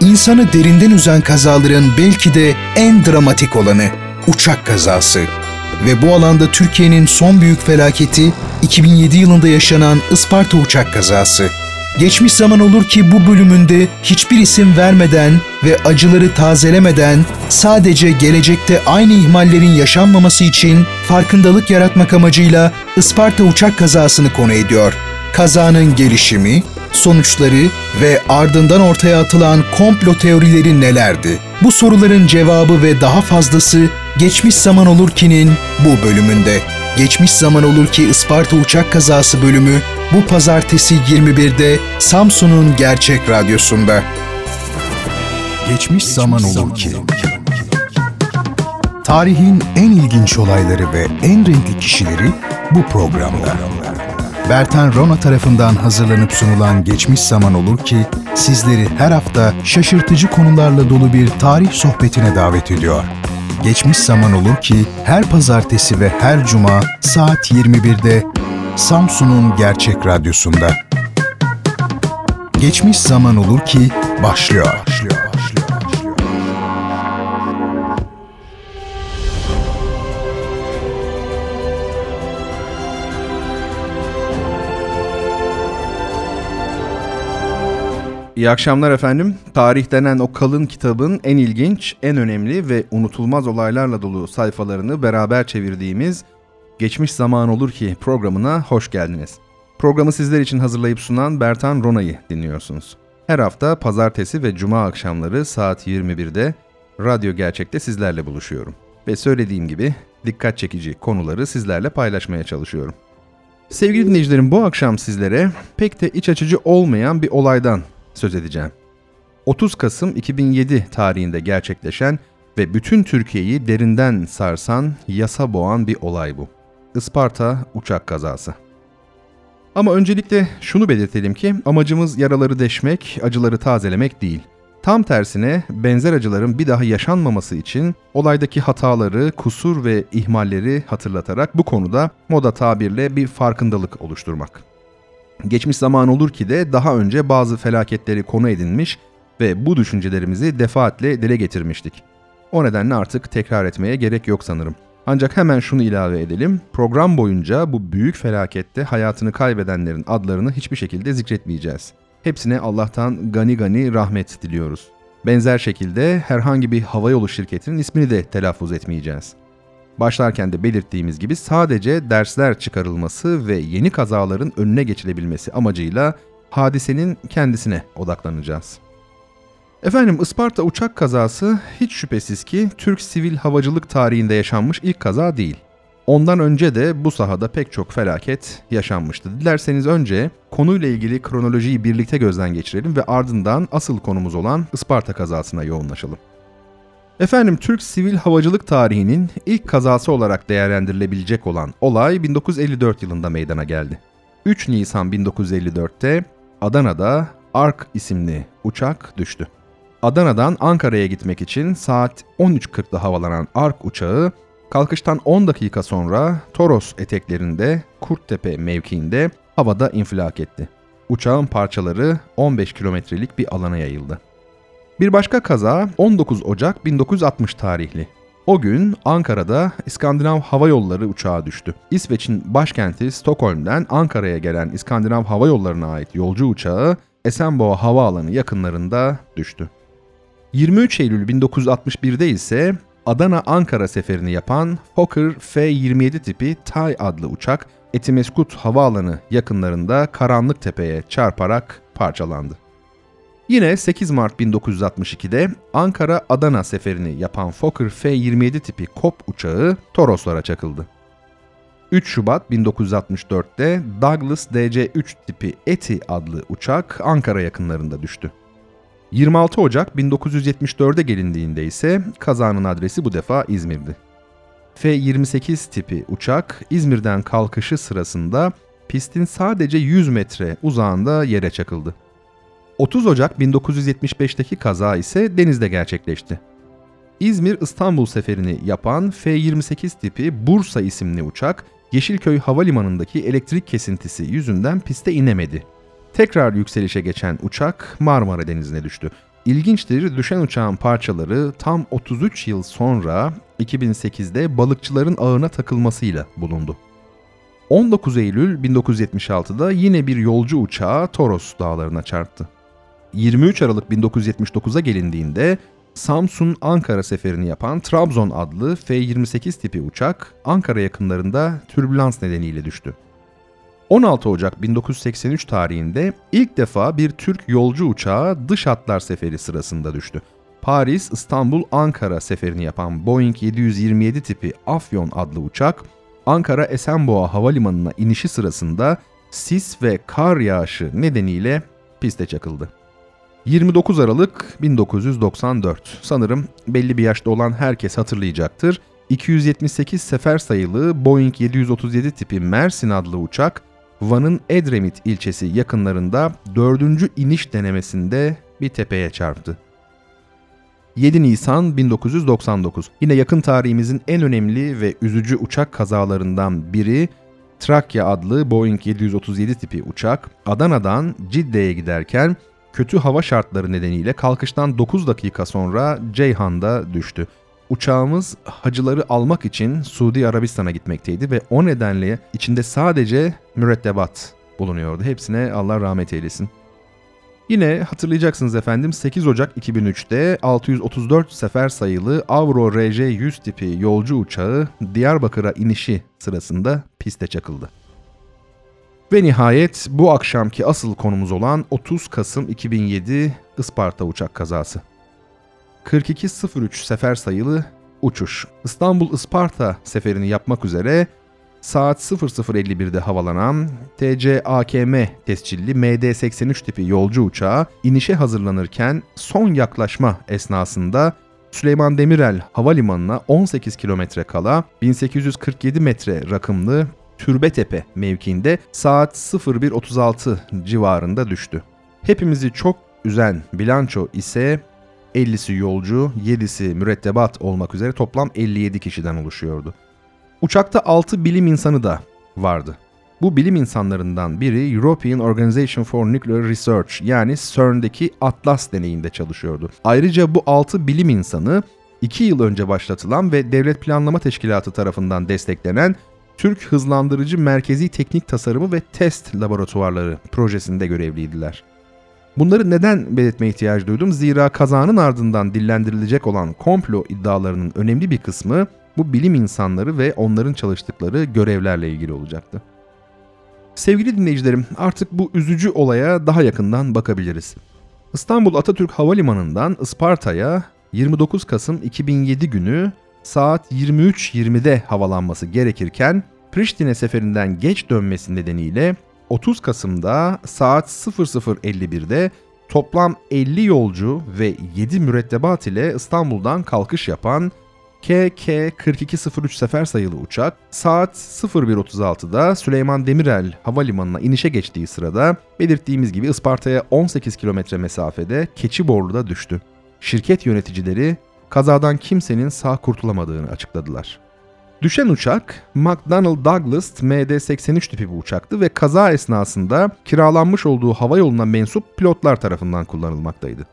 İnsanı derinden üzen kazaların belki de en dramatik olanı uçak kazası. Ve bu alanda Türkiye'nin son büyük felaketi 2007 yılında yaşanan Isparta uçak kazası. Geçmiş zaman olur ki bu bölümünde hiçbir isim vermeden ve acıları tazelemeden sadece gelecekte aynı ihmallerin yaşanmaması için farkındalık yaratmak amacıyla Isparta uçak kazasını konu ediyor. Kazanın gelişimi, sonuçları ve ardından ortaya atılan komplo teorileri nelerdi? Bu soruların cevabı ve daha fazlası Geçmiş Zaman Olur ki'nin bu bölümünde. Geçmiş Zaman Olur ki Isparta uçak kazası bölümü bu pazartesi 21'de Samsun'un Gerçek Radyosu'nda. Geçmiş Zaman Olur ki. Tarihin en ilginç olayları ve en renkli kişileri bu programda. Bertan Rona tarafından hazırlanıp sunulan Geçmiş Zaman Olur ki sizleri her hafta şaşırtıcı konularla dolu bir tarih sohbetine davet ediyor. Geçmiş Zaman Olur ki her pazartesi ve her cuma saat 21'de Samsun'un Gerçek Radyosu'nda. Geçmiş Zaman Olur ki başlıyor. başlıyor. İyi akşamlar efendim. Tarih denen o kalın kitabın en ilginç, en önemli ve unutulmaz olaylarla dolu sayfalarını beraber çevirdiğimiz Geçmiş Zaman Olur Ki programına hoş geldiniz. Programı sizler için hazırlayıp sunan Bertan Rona'yı dinliyorsunuz. Her hafta pazartesi ve cuma akşamları saat 21'de Radyo Gerçek'te sizlerle buluşuyorum. Ve söylediğim gibi dikkat çekici konuları sizlerle paylaşmaya çalışıyorum. Sevgili dinleyicilerim bu akşam sizlere pek de iç açıcı olmayan bir olaydan söz edeceğim. 30 Kasım 2007 tarihinde gerçekleşen ve bütün Türkiye'yi derinden sarsan, yasa boğan bir olay bu. Isparta uçak kazası. Ama öncelikle şunu belirtelim ki amacımız yaraları deşmek, acıları tazelemek değil. Tam tersine benzer acıların bir daha yaşanmaması için olaydaki hataları, kusur ve ihmalleri hatırlatarak bu konuda moda tabirle bir farkındalık oluşturmak. Geçmiş zaman olur ki de daha önce bazı felaketleri konu edinmiş ve bu düşüncelerimizi defaatle dile getirmiştik. O nedenle artık tekrar etmeye gerek yok sanırım. Ancak hemen şunu ilave edelim. Program boyunca bu büyük felakette hayatını kaybedenlerin adlarını hiçbir şekilde zikretmeyeceğiz. Hepsine Allah'tan gani gani rahmet diliyoruz. Benzer şekilde herhangi bir havayolu şirketinin ismini de telaffuz etmeyeceğiz. Başlarken de belirttiğimiz gibi sadece dersler çıkarılması ve yeni kazaların önüne geçilebilmesi amacıyla hadisenin kendisine odaklanacağız. Efendim Isparta uçak kazası hiç şüphesiz ki Türk sivil havacılık tarihinde yaşanmış ilk kaza değil. Ondan önce de bu sahada pek çok felaket yaşanmıştı. Dilerseniz önce konuyla ilgili kronolojiyi birlikte gözden geçirelim ve ardından asıl konumuz olan Isparta kazasına yoğunlaşalım. Efendim Türk sivil havacılık tarihinin ilk kazası olarak değerlendirilebilecek olan olay 1954 yılında meydana geldi. 3 Nisan 1954'te Adana'da Ark isimli uçak düştü. Adana'dan Ankara'ya gitmek için saat 13.40'da havalanan Ark uçağı kalkıştan 10 dakika sonra Toros eteklerinde Kurttepe mevkiinde havada infilak etti. Uçağın parçaları 15 kilometrelik bir alana yayıldı. Bir başka kaza 19 Ocak 1960 tarihli. O gün Ankara'da İskandinav Hava Yolları uçağı düştü. İsveç'in başkenti Stockholm'den Ankara'ya gelen İskandinav Hava Yolları'na ait yolcu uçağı Esenboğa Havaalanı yakınlarında düştü. 23 Eylül 1961'de ise Adana-Ankara seferini yapan Fokker F-27 tipi TAY adlı uçak Etimeskut Havaalanı yakınlarında Karanlık Tepe'ye çarparak parçalandı. Yine 8 Mart 1962'de Ankara-Adana seferini yapan Fokker F-27 tipi KOP uçağı Toroslara çakıldı. 3 Şubat 1964'te Douglas DC-3 tipi ETI adlı uçak Ankara yakınlarında düştü. 26 Ocak 1974'e gelindiğinde ise kazanın adresi bu defa İzmir'di. F-28 tipi uçak İzmir'den kalkışı sırasında pistin sadece 100 metre uzağında yere çakıldı. 30 Ocak 1975'teki kaza ise denizde gerçekleşti. İzmir-İstanbul seferini yapan F-28 tipi Bursa isimli uçak Yeşilköy Havalimanı'ndaki elektrik kesintisi yüzünden piste inemedi. Tekrar yükselişe geçen uçak Marmara Denizi'ne düştü. İlginçtir düşen uçağın parçaları tam 33 yıl sonra 2008'de balıkçıların ağına takılmasıyla bulundu. 19 Eylül 1976'da yine bir yolcu uçağı Toros dağlarına çarptı. 23 Aralık 1979'a gelindiğinde Samsun Ankara seferini yapan Trabzon adlı F-28 tipi uçak Ankara yakınlarında türbülans nedeniyle düştü. 16 Ocak 1983 tarihinde ilk defa bir Türk yolcu uçağı dış hatlar seferi sırasında düştü. Paris, İstanbul, Ankara seferini yapan Boeing 727 tipi Afyon adlı uçak Ankara Esenboğa Havalimanı'na inişi sırasında sis ve kar yağışı nedeniyle piste çakıldı. 29 Aralık 1994. Sanırım belli bir yaşta olan herkes hatırlayacaktır. 278 sefer sayılı Boeing 737 tipi Mersin adlı uçak Van'ın Edremit ilçesi yakınlarında 4. iniş denemesinde bir tepeye çarptı. 7 Nisan 1999. Yine yakın tarihimizin en önemli ve üzücü uçak kazalarından biri Trakya adlı Boeing 737 tipi uçak Adana'dan Cidde'ye giderken kötü hava şartları nedeniyle kalkıştan 9 dakika sonra Ceyhan'da düştü. Uçağımız hacıları almak için Suudi Arabistan'a gitmekteydi ve o nedenle içinde sadece mürettebat bulunuyordu. Hepsine Allah rahmet eylesin. Yine hatırlayacaksınız efendim 8 Ocak 2003'te 634 sefer sayılı Avro RJ-100 tipi yolcu uçağı Diyarbakır'a inişi sırasında piste çakıldı. Ve nihayet bu akşamki asıl konumuz olan 30 Kasım 2007 Isparta uçak kazası. 4203 sefer sayılı uçuş. İstanbul-Isparta seferini yapmak üzere saat 00.51'de havalanan TCAKM tescilli MD-83 tipi yolcu uçağı inişe hazırlanırken son yaklaşma esnasında Süleyman Demirel Havalimanı'na 18 kilometre kala 1847 metre rakımlı Türbetepe mevkiinde saat 01.36 civarında düştü. Hepimizi çok üzen bilanço ise 50'si yolcu, 7'si mürettebat olmak üzere toplam 57 kişiden oluşuyordu. Uçakta 6 bilim insanı da vardı. Bu bilim insanlarından biri European Organization for Nuclear Research yani CERN'deki Atlas deneyinde çalışıyordu. Ayrıca bu 6 bilim insanı 2 yıl önce başlatılan ve Devlet Planlama Teşkilatı tarafından desteklenen Türk Hızlandırıcı Merkezi Teknik Tasarımı ve Test Laboratuvarları projesinde görevliydiler. Bunları neden belirtme ihtiyacı duydum? Zira kazanın ardından dillendirilecek olan komplo iddialarının önemli bir kısmı bu bilim insanları ve onların çalıştıkları görevlerle ilgili olacaktı. Sevgili dinleyicilerim, artık bu üzücü olaya daha yakından bakabiliriz. İstanbul Atatürk Havalimanı'ndan Isparta'ya 29 Kasım 2007 günü saat 23.20'de havalanması gerekirken Priştine seferinden geç dönmesi nedeniyle 30 Kasım'da saat 00.51'de toplam 50 yolcu ve 7 mürettebat ile İstanbul'dan kalkış yapan KK-4203 sefer sayılı uçak saat 01.36'da Süleyman Demirel Havalimanı'na inişe geçtiği sırada belirttiğimiz gibi Isparta'ya 18 kilometre mesafede Keçiborlu'da düştü. Şirket yöneticileri kazadan kimsenin sağ kurtulamadığını açıkladılar. Düşen uçak McDonnell Douglas MD-83 tipi bir uçaktı ve kaza esnasında kiralanmış olduğu hava yoluna mensup pilotlar tarafından kullanılmaktaydı.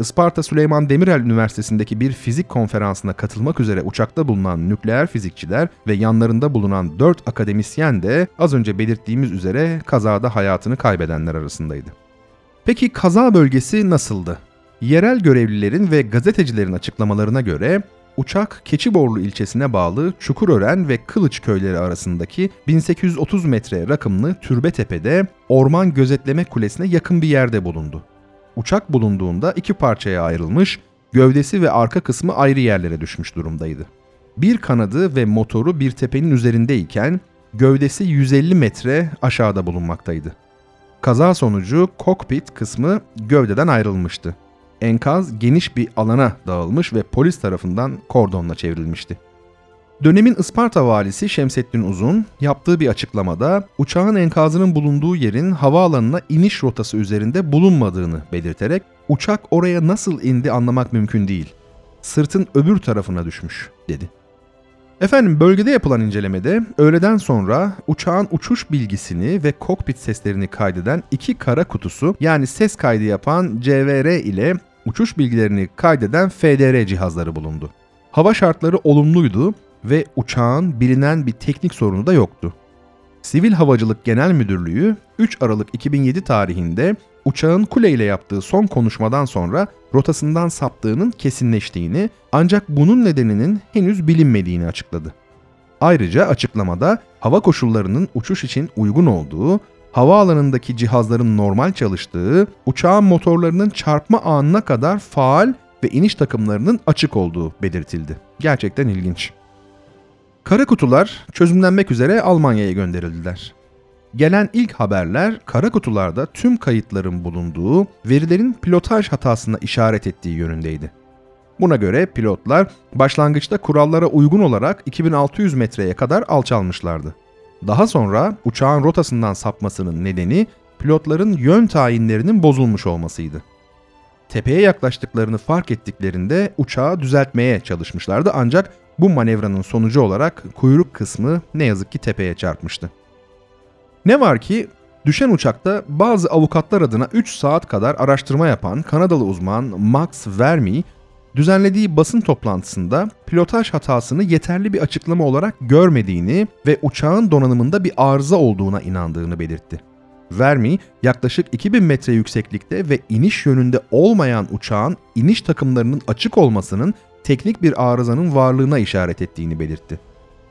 Isparta Süleyman Demirel Üniversitesi'ndeki bir fizik konferansına katılmak üzere uçakta bulunan nükleer fizikçiler ve yanlarında bulunan 4 akademisyen de az önce belirttiğimiz üzere kazada hayatını kaybedenler arasındaydı. Peki kaza bölgesi nasıldı? Yerel görevlilerin ve gazetecilerin açıklamalarına göre uçak Keçiborlu ilçesine bağlı Çukurören ve Kılıç köyleri arasındaki 1830 metre rakımlı Türbetepe'de Orman Gözetleme Kulesi'ne yakın bir yerde bulundu. Uçak bulunduğunda iki parçaya ayrılmış, gövdesi ve arka kısmı ayrı yerlere düşmüş durumdaydı. Bir kanadı ve motoru bir tepenin üzerindeyken gövdesi 150 metre aşağıda bulunmaktaydı. Kaza sonucu kokpit kısmı gövdeden ayrılmıştı. Enkaz geniş bir alana dağılmış ve polis tarafından kordonla çevrilmişti. Dönemin Isparta valisi Şemsettin Uzun yaptığı bir açıklamada uçağın enkazının bulunduğu yerin havaalanına iniş rotası üzerinde bulunmadığını belirterek uçak oraya nasıl indi anlamak mümkün değil. Sırtın öbür tarafına düşmüş dedi. Efendim bölgede yapılan incelemede öğleden sonra uçağın uçuş bilgisini ve kokpit seslerini kaydeden iki kara kutusu yani ses kaydı yapan CVR ile uçuş bilgilerini kaydeden FDR cihazları bulundu. Hava şartları olumluydu ve uçağın bilinen bir teknik sorunu da yoktu. Sivil Havacılık Genel Müdürlüğü 3 Aralık 2007 tarihinde uçağın kule ile yaptığı son konuşmadan sonra rotasından saptığının kesinleştiğini ancak bunun nedeninin henüz bilinmediğini açıkladı. Ayrıca açıklamada hava koşullarının uçuş için uygun olduğu, havaalanındaki cihazların normal çalıştığı, uçağın motorlarının çarpma anına kadar faal ve iniş takımlarının açık olduğu belirtildi. Gerçekten ilginç. Kara kutular çözümlenmek üzere Almanya'ya gönderildiler. Gelen ilk haberler kara kutularda tüm kayıtların bulunduğu, verilerin pilotaj hatasına işaret ettiği yönündeydi. Buna göre pilotlar başlangıçta kurallara uygun olarak 2600 metreye kadar alçalmışlardı. Daha sonra uçağın rotasından sapmasının nedeni pilotların yön tayinlerinin bozulmuş olmasıydı. Tepeye yaklaştıklarını fark ettiklerinde uçağı düzeltmeye çalışmışlardı ancak bu manevranın sonucu olarak kuyruk kısmı ne yazık ki tepeye çarpmıştı. Ne var ki düşen uçakta bazı avukatlar adına 3 saat kadar araştırma yapan Kanadalı uzman Max Vermy düzenlediği basın toplantısında pilotaj hatasını yeterli bir açıklama olarak görmediğini ve uçağın donanımında bir arıza olduğuna inandığını belirtti. Vermi yaklaşık 2000 metre yükseklikte ve iniş yönünde olmayan uçağın iniş takımlarının açık olmasının teknik bir arızanın varlığına işaret ettiğini belirtti.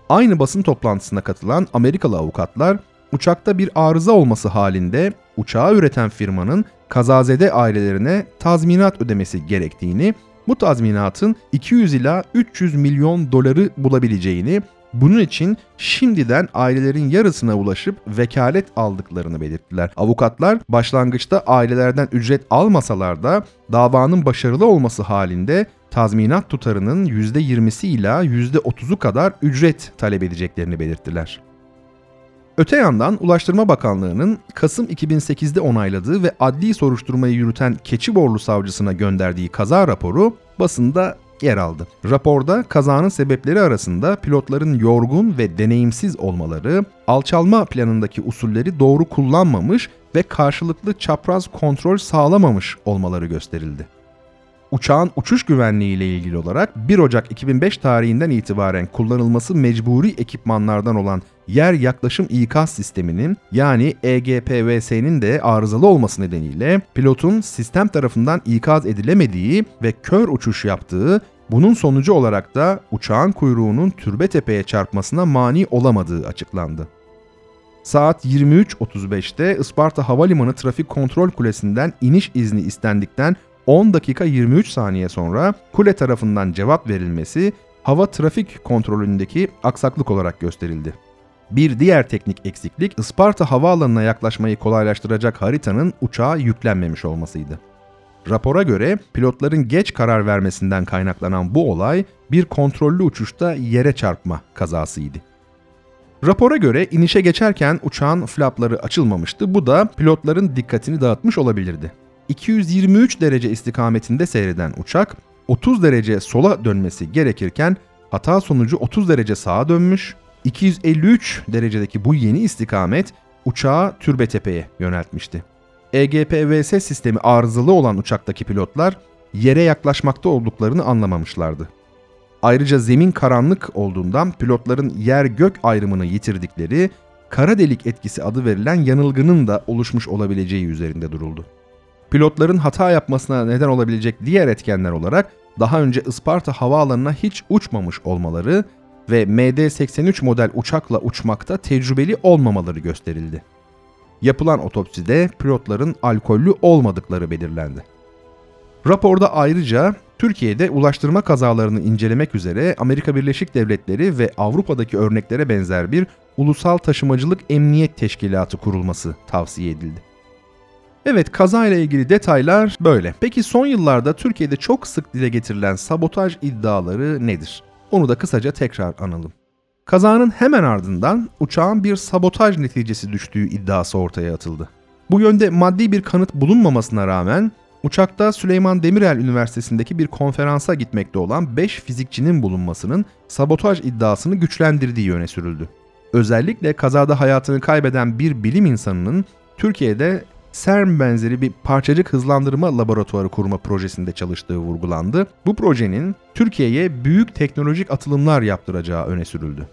Aynı basın toplantısına katılan Amerikalı avukatlar uçakta bir arıza olması halinde uçağı üreten firmanın kazazede ailelerine tazminat ödemesi gerektiğini, bu tazminatın 200 ila 300 milyon doları bulabileceğini, bunun için şimdiden ailelerin yarısına ulaşıp vekalet aldıklarını belirttiler. Avukatlar başlangıçta ailelerden ücret almasalar da davanın başarılı olması halinde tazminat tutarının %20'si ila %30'u kadar ücret talep edeceklerini belirttiler. Öte yandan Ulaştırma Bakanlığı'nın Kasım 2008'de onayladığı ve adli soruşturmayı yürüten Keçiborlu savcısına gönderdiği kaza raporu basında yer aldı. Raporda kazanın sebepleri arasında pilotların yorgun ve deneyimsiz olmaları, alçalma planındaki usulleri doğru kullanmamış ve karşılıklı çapraz kontrol sağlamamış olmaları gösterildi uçağın uçuş güvenliği ile ilgili olarak 1 Ocak 2005 tarihinden itibaren kullanılması mecburi ekipmanlardan olan yer yaklaşım ikaz sisteminin yani EGPVS'nin de arızalı olması nedeniyle pilotun sistem tarafından ikaz edilemediği ve kör uçuş yaptığı bunun sonucu olarak da uçağın kuyruğunun türbe tepeye çarpmasına mani olamadığı açıklandı. Saat 23.35'te Isparta Havalimanı Trafik Kontrol Kulesi'nden iniş izni istendikten 10 dakika 23 saniye sonra kule tarafından cevap verilmesi hava trafik kontrolündeki aksaklık olarak gösterildi. Bir diğer teknik eksiklik Isparta havaalanına yaklaşmayı kolaylaştıracak haritanın uçağa yüklenmemiş olmasıydı. Rapora göre pilotların geç karar vermesinden kaynaklanan bu olay bir kontrollü uçuşta yere çarpma kazasıydı. Rapora göre inişe geçerken uçağın flapları açılmamıştı. Bu da pilotların dikkatini dağıtmış olabilirdi. 223 derece istikametinde seyreden uçak 30 derece sola dönmesi gerekirken hata sonucu 30 derece sağa dönmüş. 253 derecedeki bu yeni istikamet uçağı Türbetepe'ye yöneltmişti. EGPVS sistemi arızalı olan uçaktaki pilotlar yere yaklaşmakta olduklarını anlamamışlardı. Ayrıca zemin karanlık olduğundan pilotların yer gök ayrımını yitirdikleri kara delik etkisi adı verilen yanılgının da oluşmuş olabileceği üzerinde duruldu. Pilotların hata yapmasına neden olabilecek diğer etkenler olarak daha önce Isparta havaalanına hiç uçmamış olmaları ve MD-83 model uçakla uçmakta tecrübeli olmamaları gösterildi. Yapılan otopside pilotların alkollü olmadıkları belirlendi. Raporda ayrıca Türkiye'de ulaştırma kazalarını incelemek üzere Amerika Birleşik Devletleri ve Avrupa'daki örneklere benzer bir ulusal taşımacılık emniyet teşkilatı kurulması tavsiye edildi. Evet kazayla ilgili detaylar böyle. Peki son yıllarda Türkiye'de çok sık dile getirilen sabotaj iddiaları nedir? Onu da kısaca tekrar analım. Kazanın hemen ardından uçağın bir sabotaj neticesi düştüğü iddiası ortaya atıldı. Bu yönde maddi bir kanıt bulunmamasına rağmen uçakta Süleyman Demirel Üniversitesi'ndeki bir konferansa gitmekte olan 5 fizikçinin bulunmasının sabotaj iddiasını güçlendirdiği yöne sürüldü. Özellikle kazada hayatını kaybeden bir bilim insanının Türkiye'de CERN benzeri bir parçacık hızlandırma laboratuvarı kurma projesinde çalıştığı vurgulandı. Bu projenin Türkiye'ye büyük teknolojik atılımlar yaptıracağı öne sürüldü.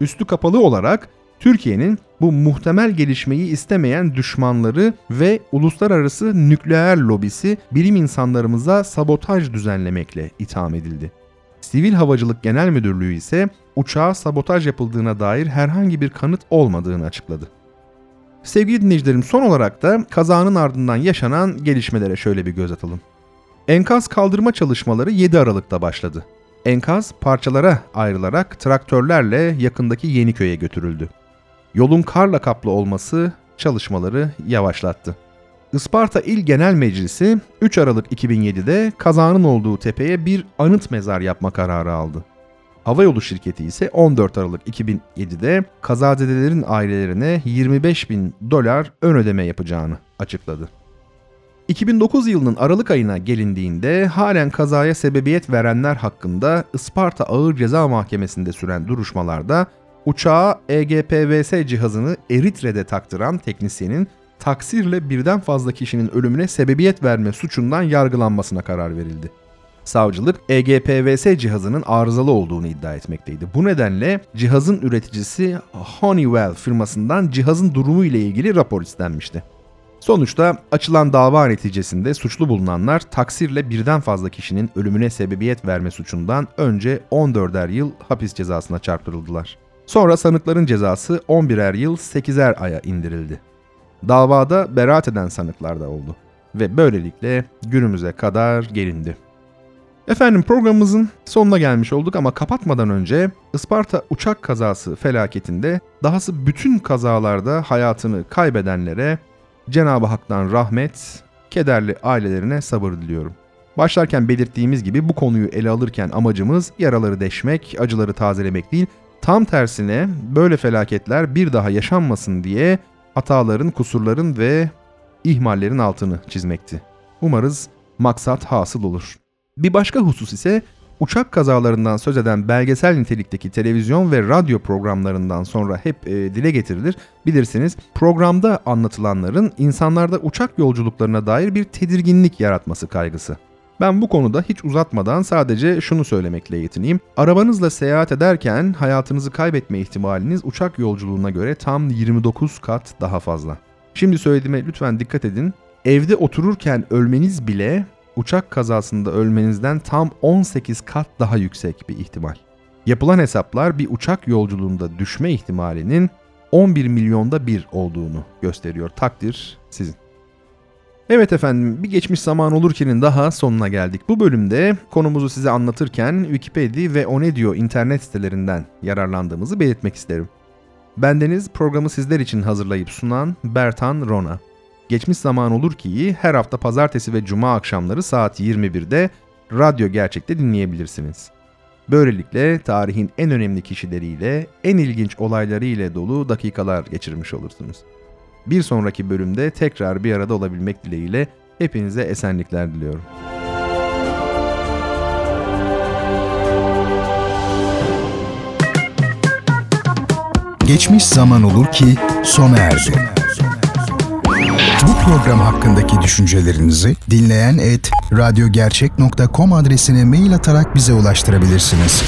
Üstü kapalı olarak Türkiye'nin bu muhtemel gelişmeyi istemeyen düşmanları ve uluslararası nükleer lobisi bilim insanlarımıza sabotaj düzenlemekle itham edildi. Sivil Havacılık Genel Müdürlüğü ise uçağa sabotaj yapıldığına dair herhangi bir kanıt olmadığını açıkladı. Sevgili dinleyicilerim son olarak da kazanın ardından yaşanan gelişmelere şöyle bir göz atalım. Enkaz kaldırma çalışmaları 7 Aralık'ta başladı. Enkaz parçalara ayrılarak traktörlerle yakındaki Yeniköy'e götürüldü. Yolun karla kaplı olması çalışmaları yavaşlattı. Isparta İl Genel Meclisi 3 Aralık 2007'de kazanın olduğu tepeye bir anıt mezar yapma kararı aldı. Havayolu şirketi ise 14 Aralık 2007'de kazazedelerin ailelerine 25 bin dolar ön ödeme yapacağını açıkladı. 2009 yılının Aralık ayına gelindiğinde halen kazaya sebebiyet verenler hakkında Isparta Ağır Ceza Mahkemesi'nde süren duruşmalarda uçağa EGPVS cihazını Eritre'de taktıran teknisyenin taksirle birden fazla kişinin ölümüne sebebiyet verme suçundan yargılanmasına karar verildi. Savcılık EGPVS cihazının arızalı olduğunu iddia etmekteydi. Bu nedenle cihazın üreticisi Honeywell firmasından cihazın durumu ile ilgili rapor istenmişti. Sonuçta açılan dava neticesinde suçlu bulunanlar taksirle birden fazla kişinin ölümüne sebebiyet verme suçundan önce 14'er yıl hapis cezasına çarptırıldılar. Sonra sanıkların cezası 11'er yıl 8'er aya indirildi. Davada beraat eden sanıklar da oldu ve böylelikle günümüze kadar gelindi. Efendim programımızın sonuna gelmiş olduk ama kapatmadan önce Isparta uçak kazası felaketinde dahası bütün kazalarda hayatını kaybedenlere Cenab-ı Hak'tan rahmet, kederli ailelerine sabır diliyorum. Başlarken belirttiğimiz gibi bu konuyu ele alırken amacımız yaraları deşmek, acıları tazelemek değil, tam tersine böyle felaketler bir daha yaşanmasın diye hataların, kusurların ve ihmallerin altını çizmekti. Umarız maksat hasıl olur. Bir başka husus ise uçak kazalarından söz eden belgesel nitelikteki televizyon ve radyo programlarından sonra hep e, dile getirilir. Bilirsiniz programda anlatılanların insanlarda uçak yolculuklarına dair bir tedirginlik yaratması kaygısı. Ben bu konuda hiç uzatmadan sadece şunu söylemekle yetineyim. Arabanızla seyahat ederken hayatınızı kaybetme ihtimaliniz uçak yolculuğuna göre tam 29 kat daha fazla. Şimdi söylediğime lütfen dikkat edin. Evde otururken ölmeniz bile uçak kazasında ölmenizden tam 18 kat daha yüksek bir ihtimal. Yapılan hesaplar bir uçak yolculuğunda düşme ihtimalinin 11 milyonda bir olduğunu gösteriyor. Takdir sizin. Evet efendim bir geçmiş zaman olurkenin daha sonuna geldik. Bu bölümde konumuzu size anlatırken Wikipedia ve Onedio internet sitelerinden yararlandığımızı belirtmek isterim. Bendeniz programı sizler için hazırlayıp sunan Bertan Rona. Geçmiş zaman olur ki her hafta pazartesi ve cuma akşamları saat 21'de Radyo Gerçek'te dinleyebilirsiniz. Böylelikle tarihin en önemli kişileriyle, en ilginç olayları ile dolu dakikalar geçirmiş olursunuz. Bir sonraki bölümde tekrar bir arada olabilmek dileğiyle hepinize esenlikler diliyorum. Geçmiş zaman olur ki sona erdi. Bu program hakkındaki düşüncelerinizi dinleyen et radyogercek.com adresine mail atarak bize ulaştırabilirsiniz.